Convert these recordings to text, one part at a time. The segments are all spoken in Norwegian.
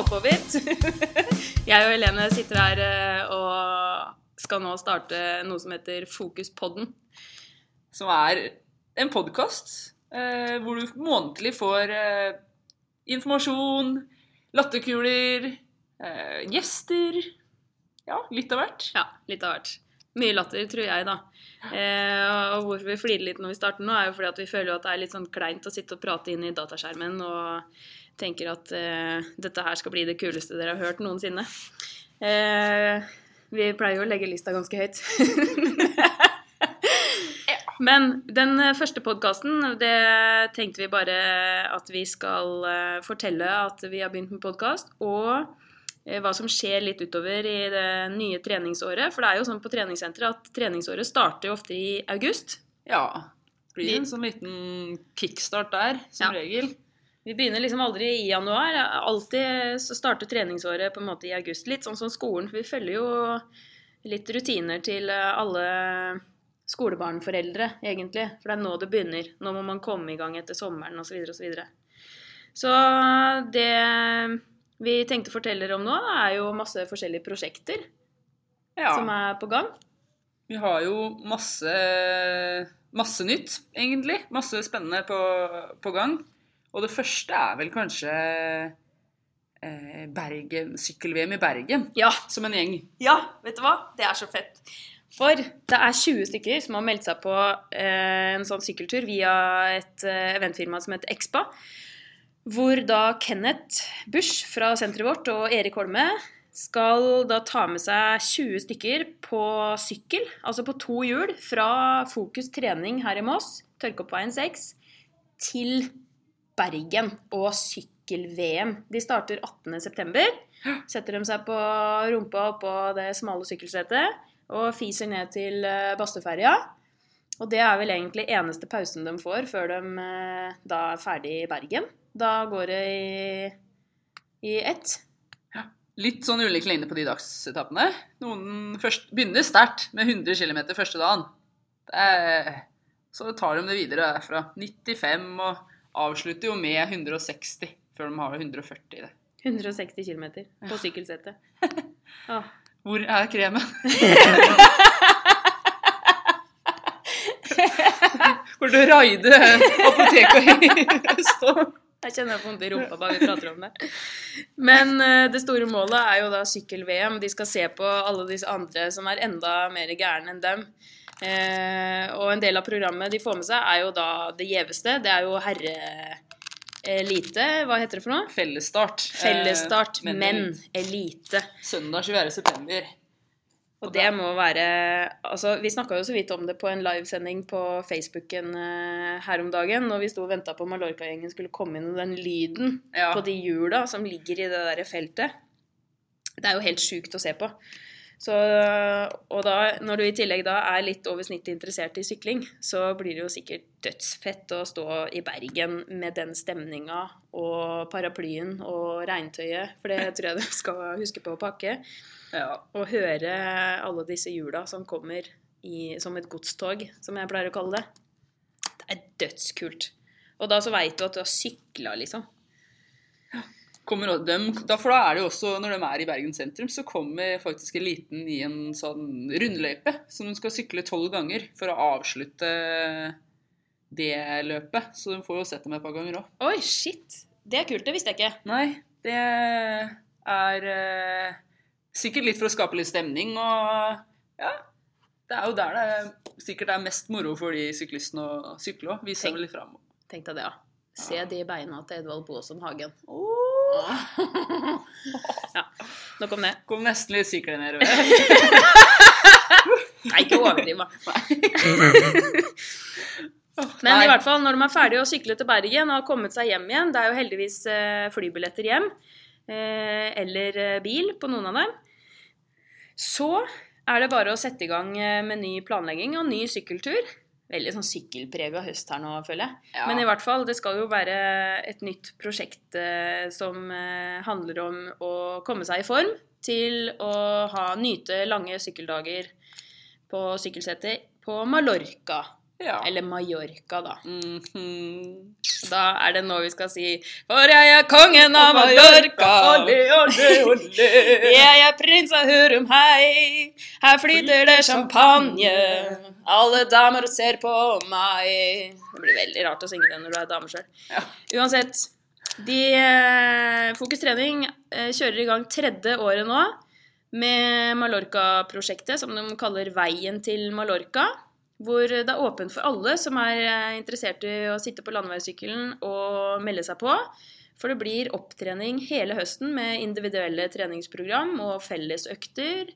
oppover. Jeg og Helene sitter her eh, og skal nå starte noe som heter Fokuspodden. Som er en podkast eh, hvor du månedlig får eh, informasjon, latterkuler, gjester Ja, litt av hvert. Ja, litt av hvert. Mye latter, tror jeg, da. Eh, og hvorfor vi flirer litt når vi starter nå, er jo fordi at vi føler at det er litt sånn kleint å sitte og prate inn i dataskjermen og tenker at eh, dette her skal bli det kuleste dere har hørt noensinne. Eh, vi pleier jo å legge lista ganske høyt. Men den eh, første podkasten, det tenkte vi bare at vi skal eh, fortelle at vi har begynt med podkast. Og eh, hva som skjer litt utover i det nye treningsåret. For det er jo sånn på treningssenteret at treningsåret starter ofte i august. Ja. Blir en sånn liten kickstart der, som Ja. regel. Vi begynner liksom aldri i januar. Alltid så starter treningsåret på en måte i august. Litt sånn som skolen. For vi følger jo litt rutiner til eh, alle skolebarnforeldre, egentlig. For det er nå det begynner. Nå må man komme i gang etter sommeren osv. osv. Så, videre. så det vi tenkte å fortelle dere om nå, er jo masse forskjellige prosjekter Ja. som er på gang. Vi har jo masse, masse nytt, egentlig. Masse spennende på, på gang. Og det første er vel kanskje eh, Bergen, sykkel-VM i Bergen, Ja, som en gjeng. Ja, vet du hva? Det er så fett. For det er 20 stykker som har meldt seg på eh, en sånn sykkeltur via et eh, eventfirma som heter Expa. Hvor da Kenneth Busch fra senteret vårt og Erik Holme skal da ta med seg 20 stykker på sykkel, altså på to hjul, fra Fokus trening her i Moss, Tørkeoppveien 6, til Bergen og sykkel-VM. De starter 18.9. Setter de seg på rumpa oppå det smale sykkelsetet og fiser ned til eh, Bastøferja. Og det er vel egentlig eneste pausen de får før de eh, da er ferdig i Bergen. Da går det i, i ett. Litt sånn ulik lengde på de dagsetappene. Noen først, begynner sterkt med 100 km første dagen. Det er, så tar de det videre derfra. 95 og avslutter jo med 160 før de har 140 i det. 160 km på sykkelsetet. Oh. Hvor er kremen? Hvor du å raide apoteket i Østfold? Jeg kjenner jeg får vondt i rumpa bare vi prater om det. Men eh, det store målet er jo da sykkel-VM. De skal se på alle disse andre som er enda mer gærne enn dem. Eh, og en del av programmet de får med seg, er jo da det gjeveste. Det er jo herre-elite. Hva heter det for noe? Fellesstart. Fellesstart, Eh, men elite. Søndag 24. september. Og det må være altså Vi snakka jo så vidt om det på en livesending på Facebooken eh, her om dagen, når vi sto og venta på Mallorca-gjengen skulle komme inn, og den lyden Ja. på de hjula som ligger i det der feltet. Det er jo helt sjukt å se på. Så, og da, når du i tillegg da er litt over snittet interessert i sykling, så blir det jo sikkert dødsfett å stå i Bergen med den stemninga og paraplyen og regntøyet, for det tror jeg du skal huske på å pakke. ja. Og høre alle disse hjula som kommer i, som et godstog, som jeg pleier å kalle det. Det er dødskult. Og da så veit du at du har sykla, liksom. Kommer dem, da, for da er det jo også, når de er i Bergen sentrum, så kommer faktisk eliten i en sånn rundløype som de skal sykle tolv ganger for å avslutte det løpet. Så de får jo sett dem et par ganger òg. Oi, shit! Det er kult. Det visste jeg ikke. Nei, det er eh, sikkert litt for å skape litt stemning og ja. Det er jo der det sikkert er mest moro for de syklistene å sykle òg. Vise dem litt fram. Tenk deg det, ja. Se de beina til Edvald Boasson Hagen. ja, nok om det. Kom nesten litt sykle nedover. Nei, ikke overdriv, da. Men Nei. i hvert fall, når de er ferdige å sykle til Bergen og har kommet seg hjem igjen Det er jo heldigvis eh, flybilletter hjem, eh, eller eh, bil på noen av dem. Så er det bare å sette i gang med ny planlegging og ny sykkeltur. Veldig sånn sykkelprega høst her nå, føler jeg. Ja. Men i hvert fall, det skal jo være et nytt prosjekt eh, som eh, handler om å komme seg i form til å ha, nyte lange sykkeldager på sykkelsetet på Mallorca Ja. Eller Mallorca, da. Mhm. Da er det nå vi skal si For jeg er kongen av Mallorca. Olé, olé, olé. Jeg er prins av Hurum, hei. Her flyter det champagne. Alle damer ser på meg. Det blir veldig rart å synge det når du er dame sjøl. Ja. Uansett. De, eh, Fokus trening eh, kjører i gang tredje året nå med Mallorca-prosjektet, som de kaller Veien til Mallorca. Hvor det er åpent for alle som er eh, interessert i å sitte på landeveissykkelen og melde seg på. For det blir opptrening hele høsten med individuelle treningsprogram og fellesøkter.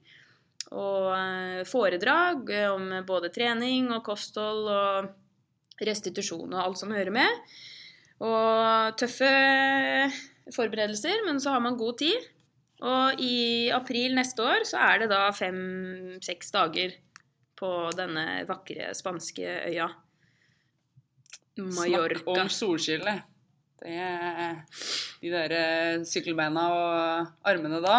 Og eh, foredrag om både trening og kosthold og restitusjon og alt som hører med. Og tøffe forberedelser, men så har man god tid. Og i april neste år så er det da fem-seks dager på denne vakre spanske øya. Snakk om solskille. Det de der eh, sykkelbeina og armene da.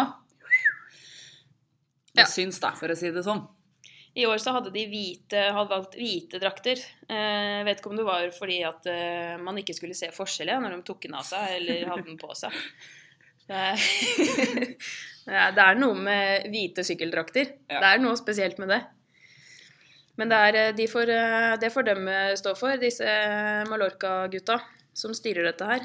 Det Ja. syns da, for å si det sånn. I år så hadde de hvite, hadde valgt hvite drakter. Eh, vet ikke om det var fordi at eh, man ikke skulle se forskjell når de tok den av seg eller hadde den på seg. Det er, det er noe med hvite sykkeldrakter. Ja. Det er noe spesielt med det. Men det, er, eh, de får, eh, det får dem eh, stå for, disse Mallorca-gutta som styrer dette her.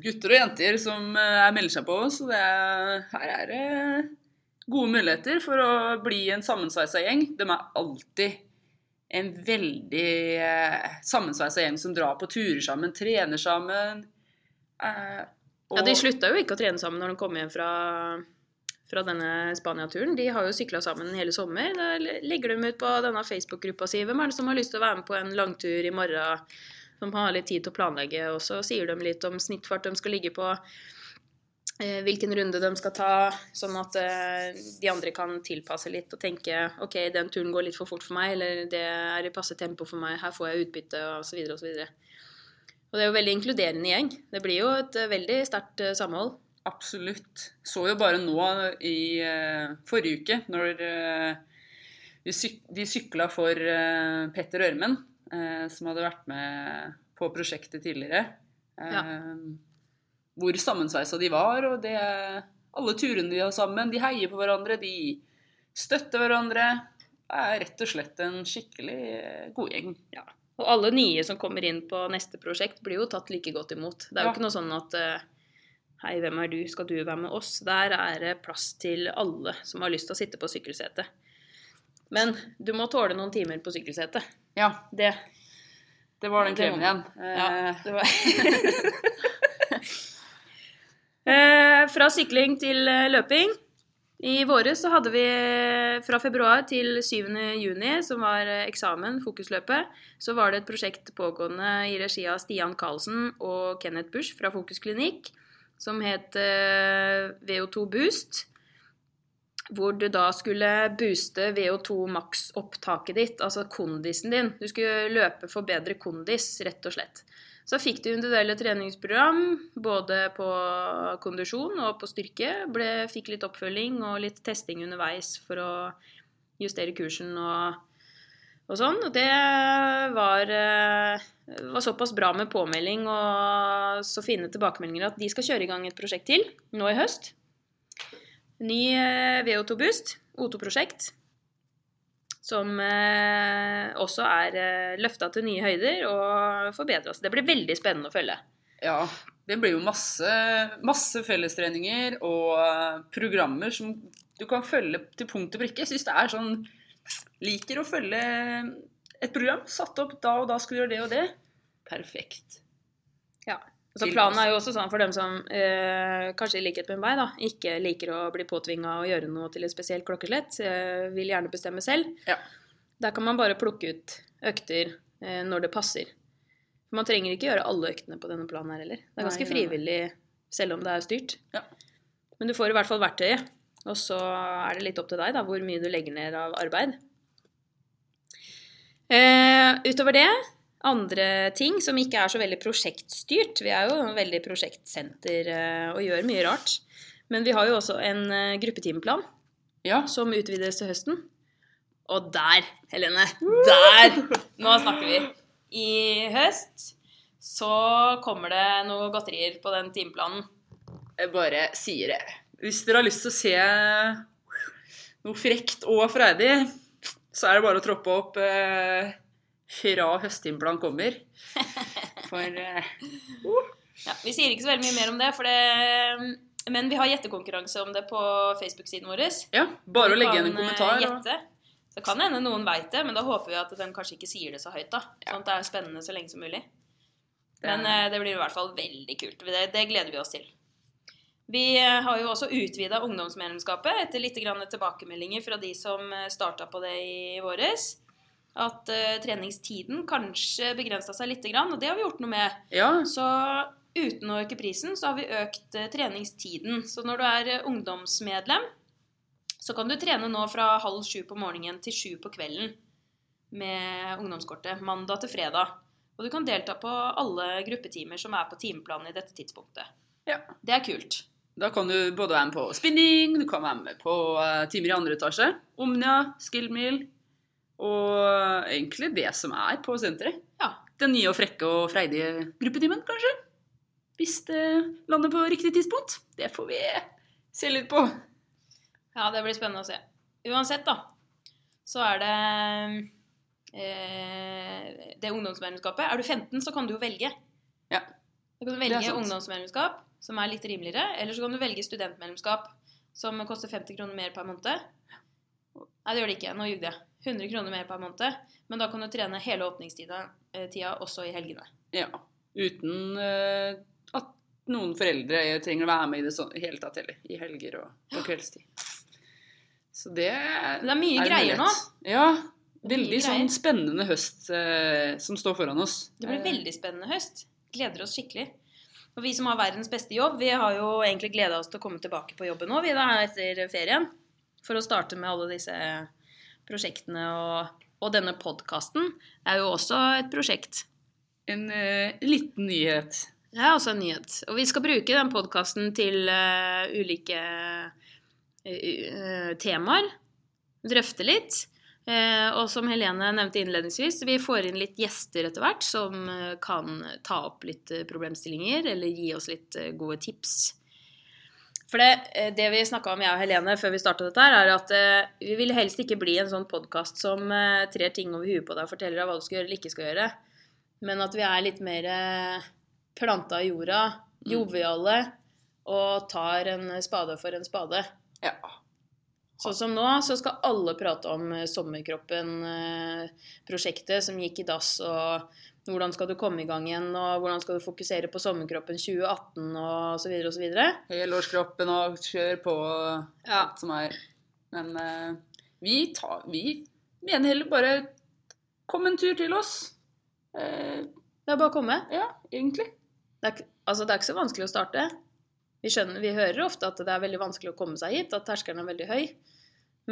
Gutter og jenter som melder seg på, oss. det er, her er det gode muligheter for å bli en sammensveisa gjeng. De er alltid en veldig eh, sammensveisa gjeng som drar på turer sammen, trener sammen. Eh, Ja, De og- slutta jo ikke å trene sammen når de kom hjem fra, fra denne Spania-turen. De har jo sykla sammen hele sommer. Da legger de ut på denne Facebook-gruppa si hvem er det som har lyst til å være med på en langtur i morgen, som har litt tid til å planlegge. Og så sier de litt om snittfart de skal ligge på, eh, hvilken runde de skal ta, sånn at eh, de andre kan tilpasse litt og tenke ok, den turen går litt for fort for meg, eller det er i passe tempo for meg, her får jeg utbytte, osv. osv. Og og det er jo veldig inkluderende gjeng. Det blir jo et eh, veldig sterkt samhold. Absolutt. Så jo bare nå i eh, forrige uke, når eh, de sykla for eh, Petter Ørmen, som hadde vært med på prosjektet tidligere. Ja. Hvor sammensveisa de var, og det alle turene de har sammen. De heier på hverandre, de støtter hverandre. Det er rett og slett en skikkelig eh, god gjeng. Og alle nye som kommer inn på neste prosjekt, blir jo tatt like godt imot. Det er jo Ja. ikke noe sånn at Hei, hvem er du? Skal du være med oss? Der er det plass til alle som har lyst til å sitte på sykkelsetet. Men du må tåle noen timer på sykkelsetet. Ja, Det, det var den kremen igjen. ja, Eh, det var Eh, Fra sykling til eh, løping. I våres så hadde vi fra februar til 7. juni, som var eksamen, fokusløpet, så var det et prosjekt pågående i regi av Stian Karlsen og Kenneth Busch fra Fokus Klinikk, som het eh, VO2 Boost. Hvor du da skulle booste VO2 maks-opptaket ditt, altså kondisen din. Du skulle løpe for bedre kondis, rett og slett. Så fikk du individuelle treningsprogram, både på kondisjon og på styrke. Ble, fikk litt oppfølging og litt testing underveis for å justere kursen og, og sånn. Og det var, eh, var såpass bra med påmelding og så fine tilbakemeldinger at de skal kjøre i gang et prosjekt til nå i høst. Ny eh, VO2 Boost, O2-prosjekt, som eh, også er løfta til nye høyder og forbedra. Det blir veldig spennende å følge. Ja, det blir jo masse, masse fellestreninger og programmer som du kan følge til punkt og prikke. Jeg syns det er sånn Liker å følge et program. Satt opp da og da skulle gjøre det og det. Perfekt. Så planen er jo også sånn for dem som eh, kanskje i likhet med meg da, ikke liker å bli påtvinga å gjøre noe til et spesielt klokkeslett, eh, vil gjerne bestemme selv. Ja. Der kan man bare plukke ut økter eh, når det passer. For Man trenger ikke gjøre alle øktene på denne planen her heller. Det er ganske nei, frivillig selv om det er styrt. Ja. Men du får i hvert fall verktøyet. Og så er det litt opp til deg da, hvor mye du legger ned av arbeid. Eh, utover det, andre ting som ikke er så veldig prosjektstyrt. Vi er jo veldig prosjektsenter eh, og gjør mye rart. Men vi har jo også en eh, gruppetimeplan Ja, som utvides til høsten. Og der, Helene, der! Nå snakker vi. I høst så kommer det noe godterier på den timeplanen. Jeg bare sier det. Hvis dere har lyst til å se noe frekt og freidig, så er det bare å troppe opp eh, fra høsttimplan kommer. For eh, Ja, vi sier ikke så veldig mye mer om det, for det men vi har gjettekonkurranse om det på Facebook-siden vår. ja, bare å legge igjen en eh, kommentar. Gjette. Så kan hende noen veit det, men da håper vi at den kanskje ikke sier det så høyt. da. Sånn at det er spennende så lenge som mulig. Men eh, det blir i hvert fall veldig kult. Det, det gleder vi oss til. Vi eh, har jo også utvida ungdomsmedlemskapet etter litt tilbakemeldinger fra de som starta på det i våres. At uh, treningstiden kanskje begrensa seg litt, og det har vi gjort noe med. ja, Så uten å øke prisen, så har vi økt uh, treningstiden. Så når du er uh, ungdomsmedlem, så kan du trene nå fra halv sju på morgenen til sju på kvelden med ungdomskortet. Mandag til fredag. Og du kan delta på alle gruppetimer som er på timeplanen i dette tidspunktet. Ja. Det er kult. Da kan du både være med på spinning, du kan være med på eh, timer i andre etasje, Omnia, Skillmill, og egentlig det som er på senteret. Ja. Den nye og frekke og freidige gruppetimen, kanskje. Hvis det lander på riktig tidspunkt. Det får vi se litt på. Ja, det blir spennende å se. Uansett, da, så er det eh, det ungdomsmedlemskapet. Er du 15, så kan du jo velge. Ja. Kan du er velge ungdomsmedlemskap, som er litt rimeligere, eller så kan du velge studentmedlemskap, som koster 50 kroner mer per måned. Nei, det gjør det ikke. Nå jugde jeg. 100 kroner mer per måned. Men da kan du trene hele åpningstida eh, tida, også i helgene. Ja. Uten uh, at noen foreldre trenger å være med i det sånn, hele tatt heller. I helger og på kveldstid. Så det er det er mye er greier nå. Ja. Veldig sånn spennende høst uh, som står foran oss. Det blir veldig spennende høst. Gleder oss skikkelig. Og vi som har verdens beste jobb, vi har jo egentlig gleda oss til å komme tilbake på jobben nå, vi da, etter ferien. For å starte med alle disse prosjektene og, og denne podkasten er jo også et prosjekt. En uh, liten nyhet. Er også en nyhet. Og vi skal bruke den podkasten til uh, ulike uh, temaer. Drøfte litt. Eh, og som Helene nevnte innledningsvis, vi får inn litt gjester etter hvert som eh, kan ta opp litt eh, problemstillinger eller gi oss litt gode tips. For det, det vi snakka om, jeg og Helene, før vi starta dette, her, er at vi vil helst ikke bli en sånn podkast som trer ting over huet på deg og forteller deg hva du skal gjøre eller ikke skal gjøre. Men at vi er litt mer planta i jorda, joviale, og tar en spade for en spade. Ja. Sånn som nå, så skal alle prate om eh, Sommerkroppen-prosjektet som gikk i dass, og hvordan skal du komme i gang igjen, og hvordan skal du fokusere på Sommerkroppen 2018, og så videre og så videre. Helårskroppen og kjør på Ja. alt som er. Men uh, vi, tar, vi mener heller bare kom en tur til oss. Uh, Det er bare å komme. ja, egentlig. Det er, altså, det er ikke så vanskelig å starte. Vi, skjønner, vi hører ofte at det er veldig vanskelig å komme seg hit, at terskelen er veldig høy.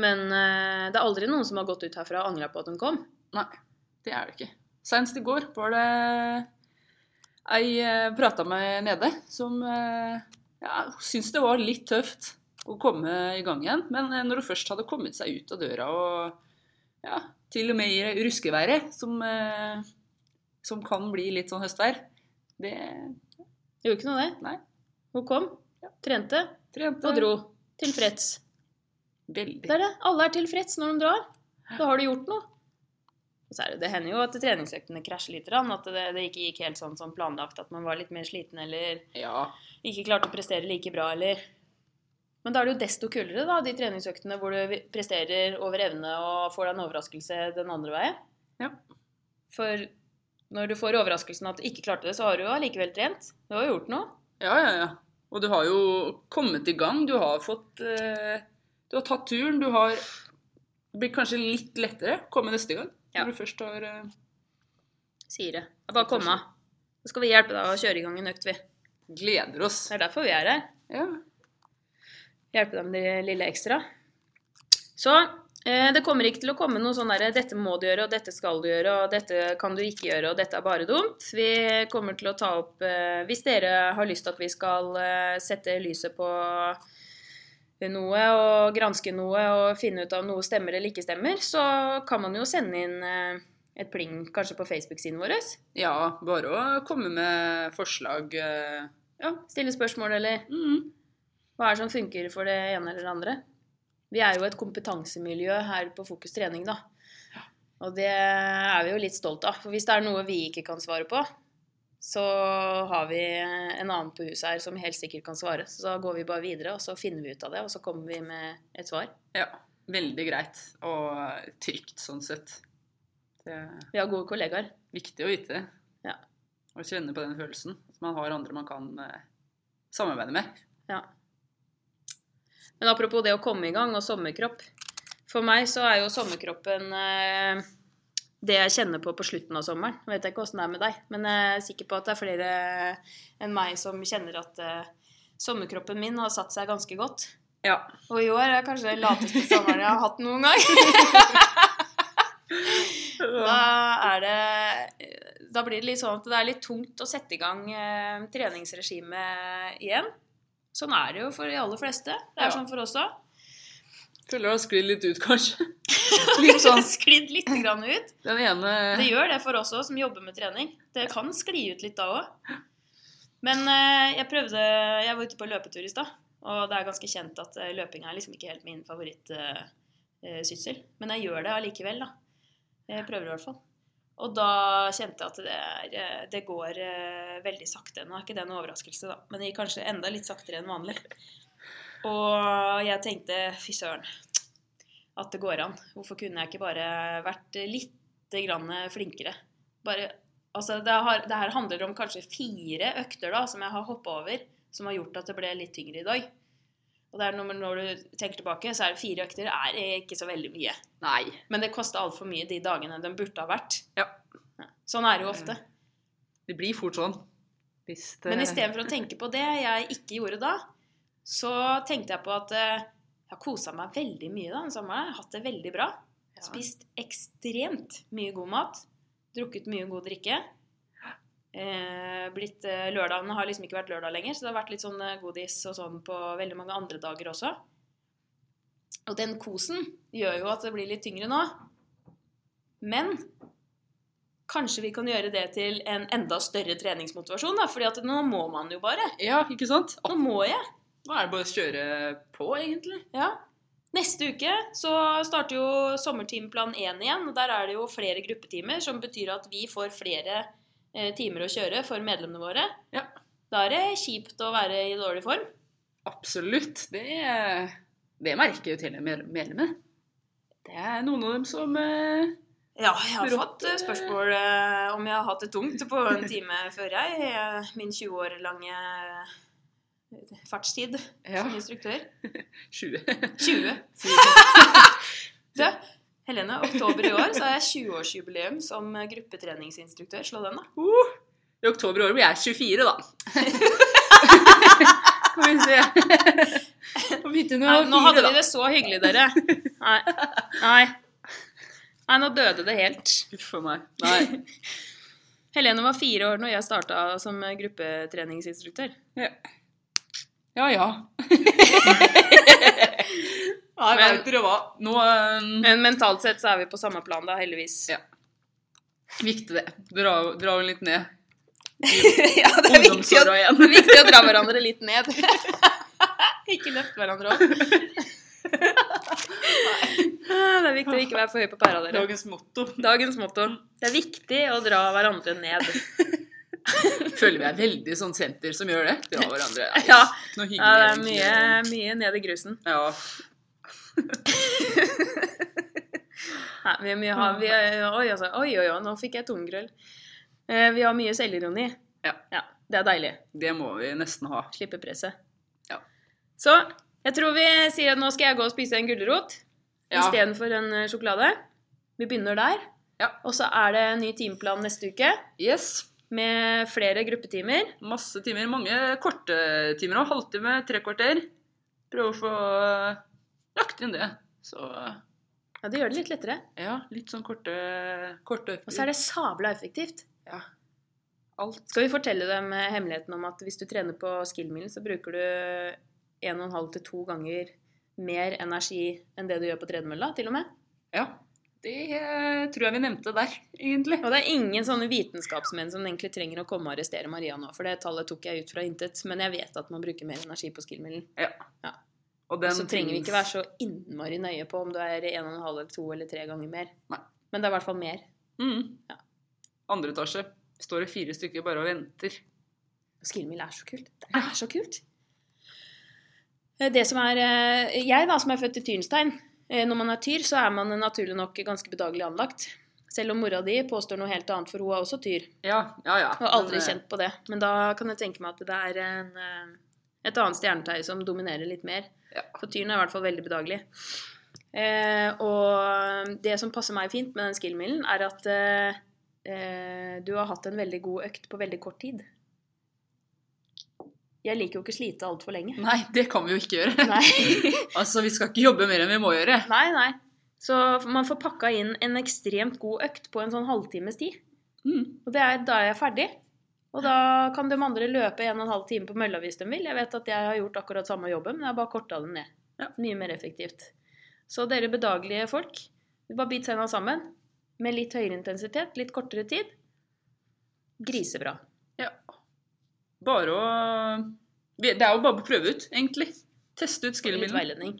Men eh, det er aldri noen som har gått ut herfra og angra på at de kom. Nei, det er det ikke. Senest i går var det ei eh, prata med nede som eh, ja, syntes det var litt tøft å komme i gang igjen. Men eh, når hun først hadde kommet seg ut av døra og ja, til og med i ruskeværet, som, som kan bli litt sånn høstvær, det Gjorde ikke noe, det. Nei. Hun kom, trente trente og dro. Tilfreds. veldig. Det er det. Alle er tilfreds når de drar. Da har du gjort noe. Det, det hender jo at treningsøktene krasjer litt. At det, det ikke gikk helt sånn som planlagt. At man var litt mer sliten eller Ja. ikke klarte å prestere like bra eller Men da er det jo desto kulere, da, de treningsøktene hvor du presterer over evne og får deg en overraskelse den andre veien. Ja. For når du får overraskelsen at du ikke klarte det, så har du jo allikevel trent. Du har jo gjort noe. Ja, ja, ja. Og du har jo kommet i gang. Du har fått eh, Du har tatt turen. Du har Det blir kanskje litt lettere å komme neste gang. Ja. Når du først har eh, Sier det. Det bare komme. Så skal vi hjelpe deg å kjøre i gang en økt, vi. Gleder oss. Det er derfor vi er her. Ja. Hjelpe deg med det lille ekstra. Så det kommer ikke til å komme noe sånn derre 'dette må du gjøre', og 'dette skal du gjøre', og 'dette kan du ikke gjøre', og 'dette er bare dumt'. Vi kommer til å ta opp eh, Hvis dere har lyst til at vi skal eh, sette lyset på noe og granske noe og finne ut om noe stemmer eller ikke stemmer, så kan man jo sende inn eh, et pling kanskje på Facebook-siden vår. Ja, bare å komme med forslag. eh, Ja. Stille spørsmål eller Mm. hva er det som funker for det ene eller det andre. Vi er jo et kompetansemiljø her på Fokus trening, da. Og det er vi jo litt stolt av. For hvis det er noe vi ikke kan svare på, så har vi en annen på huset her som helt sikkert kan svare. Så da går vi bare videre, og så finner vi ut av det, og så kommer vi med et svar. ja. Veldig greit og trygt sånn sett. Det Vi har gode kollegaer. viktig å vite. Ja. Og kjenne på den følelsen. At man har andre man kan eh, samarbeide med. Ja. Men apropos det å komme i gang og sommerkropp. For meg så er jo sommerkroppen eh, det jeg kjenner på på slutten av sommeren. Jeg vet ikke åssen det er med deg, men jeg er sikker på at det er flere enn meg som kjenner at eh, sommerkroppen min har satt seg ganske godt. Ja. Og i år er kanskje den lateste sommeren jeg har hatt noen gang. Da er det Da blir det litt sånn at det er litt tungt å sette i gang eh, treningsregimet igjen. Sånn er det jo for de aller fleste. Det er Ja. sånn for oss òg. Føler det har sklidd litt ut, kanskje. Litt sånn Sklidd litt grann ut. den ene Det gjør det for oss òg, som jobber med trening. Det kan skli ut litt da òg. Men eh, jeg prøvde Jeg var ute på løpetur i stad, og det er ganske kjent at eh, løping er liksom ikke helt min favorittsyssel. Men jeg gjør det allikevel, da. Jeg prøver i hvert fall. Og da kjente jeg at det, er, eh, det går eh, veldig sakte. Nå er ikke det noen overraskelse, da, men det gikk kanskje enda litt saktere enn vanlig. Og jeg tenkte fy søren, at det går an. Hvorfor kunne jeg ikke bare vært litt grann flinkere? Bare, altså det, har, det her handler om kanskje fire økter da, som jeg har hoppa over, som har gjort at det ble litt tyngre i dag. Og det er når, når du tenker tilbake, så er det fire økter er ikke så veldig mye. Nei. Men det kosta altfor mye de dagene den burde ha vært. Ja. Sånn er det jo ofte. Det blir fort sånn. Hvis det Men istedenfor å tenke på det jeg ikke gjorde da, så tenkte jeg på at eh, jeg har kosa meg veldig mye da, den sommeren. Hatt det veldig bra. Ja. Spist ekstremt mye god mat. Drukket mye god drikke. Eh, blitt, eh, lørdagene har liksom ikke vært lørdag lenger, så det har vært litt sånn eh, godis og sånn på veldig mange andre dager også. Og den kosen gjør jo at det blir litt tyngre nå. Men kanskje vi kan gjøre det til en enda større treningsmotivasjon, da. fordi at nå må man jo bare. Ja, ikke sant? Nå må jeg. Nå er det bare å kjøre på, egentlig. Ja. Neste uke så starter jo sommertimeplan 1 igjen. og Der er det jo flere gruppetimer, som betyr at vi får flere timer å kjøre for medlemmene våre. Ja. Da er det kjipt å være i dårlig form. Absolutt. Det, det merker jo til og med medlemmet. Det er noen av dem som eh, Ja, jeg har fått eh, spørsmål eh, om jeg har hatt det tungt på en time før jeg. eh, Min 20 år lange eh, fartstid Ja, som instruktør. 20. 20. Du, Helene, oktober i år så har jeg 20-årsjubileum som gruppetreningsinstruktør. Slå den, da. Uh, I oktober i år blir jeg 24, da. Skal vi se. Nei, nå hadde vi det så hyggelig, dere. Nei. Nei. Nei, nå døde det helt. Uff a meg. Nei. Helene var fire år når jeg starta som gruppetreningsinstruktør. Ja ja. ja. Nei, Men-. Nå um... Men mentalt sett så er vi på samme plan, da, heldigvis. Ja. Viktig det. Dra, dra litt ned. ja, det er viktig å, viktig å dra hverandre litt ned. ikke løfte hverandre opp. Ah, Det er viktig å ikke være for høy på pæra, dere. Dagens motto. Dagens motto. Det er viktig å dra hverandre ned. Føler vi er veldig sånn senter som gjør det. Dra hverandre. Ja, Ja. Noe hyggelig. Ja, det er mye, mye ned i grusen. Ja. Nei, vi, vi har, vi, oi, altså, oi, oi, oi, nå fikk jeg tungrøll. Eh, vi har mye selvironi. Ja. Det er deilig. Det må vi nesten ha. Slippe presset. Ja. Så jeg tror vi sier at nå skal jeg gå og spise en gulrot Ja. istedenfor en eh, sjokolade. Vi begynner der. Ja. Og så er det ny timeplan neste uke Yes. Med flere gruppetimer. Masse timer. Mange korte timer òg. Halvtime, tre kvarter. Prøve å få eh, lagt inn det. Så Ja, det gjør det litt lettere. ja, litt sånn korte, korte Og så er det sabla effektivt. Ja. Alt. Skal vi fortelle dem eh, hemmeligheten om at hvis du trener på skillmilen, så bruker du 1,5 til 2 ganger mer energi enn det du gjør på tredemølla, til og med. Ja. Det tror jeg vi nevnte der, egentlig. Og det er ingen sånne vitenskapsmenn som egentlig trenger å komme og arrestere Maria nå, for det tallet tok jeg ut fra intet. Men jeg vet at man bruker mer energi på skillmidlen. Og den Så trenger vi ikke være så innmari nøye på om du er en og en halv eller to eller tre ganger mer. Nei. Men det er i hvert fall mer. Mm. Ja. Andre etasje står det fire stykker bare og venter. Skillmill er så kult. Det er så kult. Det som er eh, Jeg, da, som er født i Tyrnstein Når man er tyr, så er man naturlig nok ganske bedagelig anlagt. Selv om mora di påstår noe helt annet, for hun er også tyr. Ja, ja, ja. Og aldri Men, eh, kjent på det. Men da kan jeg tenke meg at det er en, eh, et annet stjernetegn som dominerer litt mer. Ja. For tyren er i hvert fall veldig bedagelig. Eh, og det som passer meg fint med den skillmillen, er at eh, eh, du har hatt en veldig god økt på veldig kort tid. Jeg liker jo ikke slite altfor lenge. Nei, det kan vi jo ikke gjøre. Altså, vi skal ikke jobbe mer enn vi må gjøre. nei, nei. Så man får pakka inn en ekstremt god økt på en sånn halvtimes tid. Mm. Og det er, da er jeg ferdig. Og da kan de andre løpe en og en halv time på mølla hvis de vil. Jeg vet at jeg har gjort akkurat samme jobben, men jeg har bare korta den ned. Ja. Mye mer effektivt. Så dere bedagelige folk, vi bare bit tenna sammen. Med litt høyere intensitet, litt kortere tid. Grisebra. Ja. Bare å Det er jo bare å prøve ut, egentlig. Teste ut litt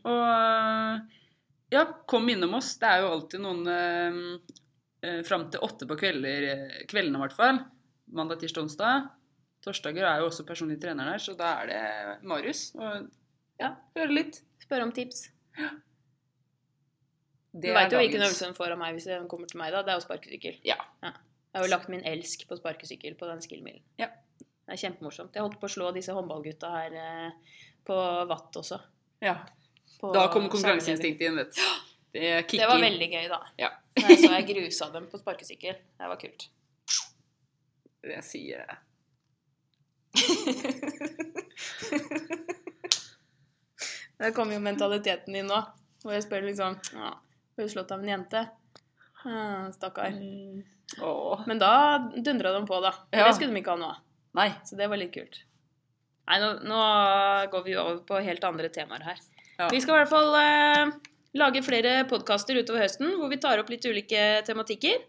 Og ja, kom innom oss. Det er jo alltid noen eh, eh, fram til åtte på kvelder, eh, kveldene i hvert fall. Mandag, tirsdag, onsdag. Torsdager er jo også personlig trener der, så da er det Marius. Og Ja. høre litt. Spør om tips. Det Du veit jo hvilken øvelse hun får av meg hvis hun kommer til meg, da. Det er jo sparkesykkel. Ja. Jeg har jo lagt min elsk på sparkesykkel på den skillmilen. Ja. Det er kjempemorsomt. Jeg holdt på å slå disse håndballgutta her eh, på Vatt også. Ja. På Da kom konkurranseinstinktet inn, vet du. Det. Det var veldig gøy, da. Ja. Jeg så jeg grusa dem på sparkesykkel. Det var kult. Det sier jeg. Der kommer jo mentaliteten din nå. Hvor jeg spør liksom ja, Ble du slått av en jente? Ah, Stakkar. Mm. Men da dundra de på, da. Ja. Det skulle de ikke ha nå. Nei. Så det var litt kult. Nei, nå, nå går vi over på helt andre temaer her. Ja. Vi skal i hvert fall eh, lage flere podkaster utover høsten hvor vi tar opp litt ulike tematikker.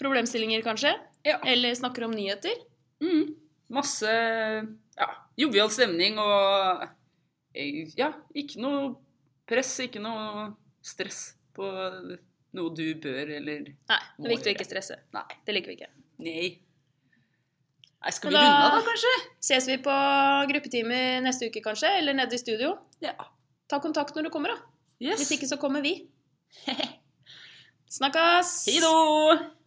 Problemstillinger, kanskje. Ja. Eller snakker om nyheter. Mm. Masse ja, jovial stemning og eh, ja, ikke noe press, ikke noe stress på noe du bør eller Nei, det er viktig å ikke stresse. Nei. Det liker vi ikke. Nei. Nei, skal vi da- runde av da, kanskje? Ses vi på gruppetimer neste uke, kanskje? Eller nede i studio? Ja. Ta kontakt når du kommer, da. Yes. Hvis ikke, så kommer vi. Snakkes! Hei då!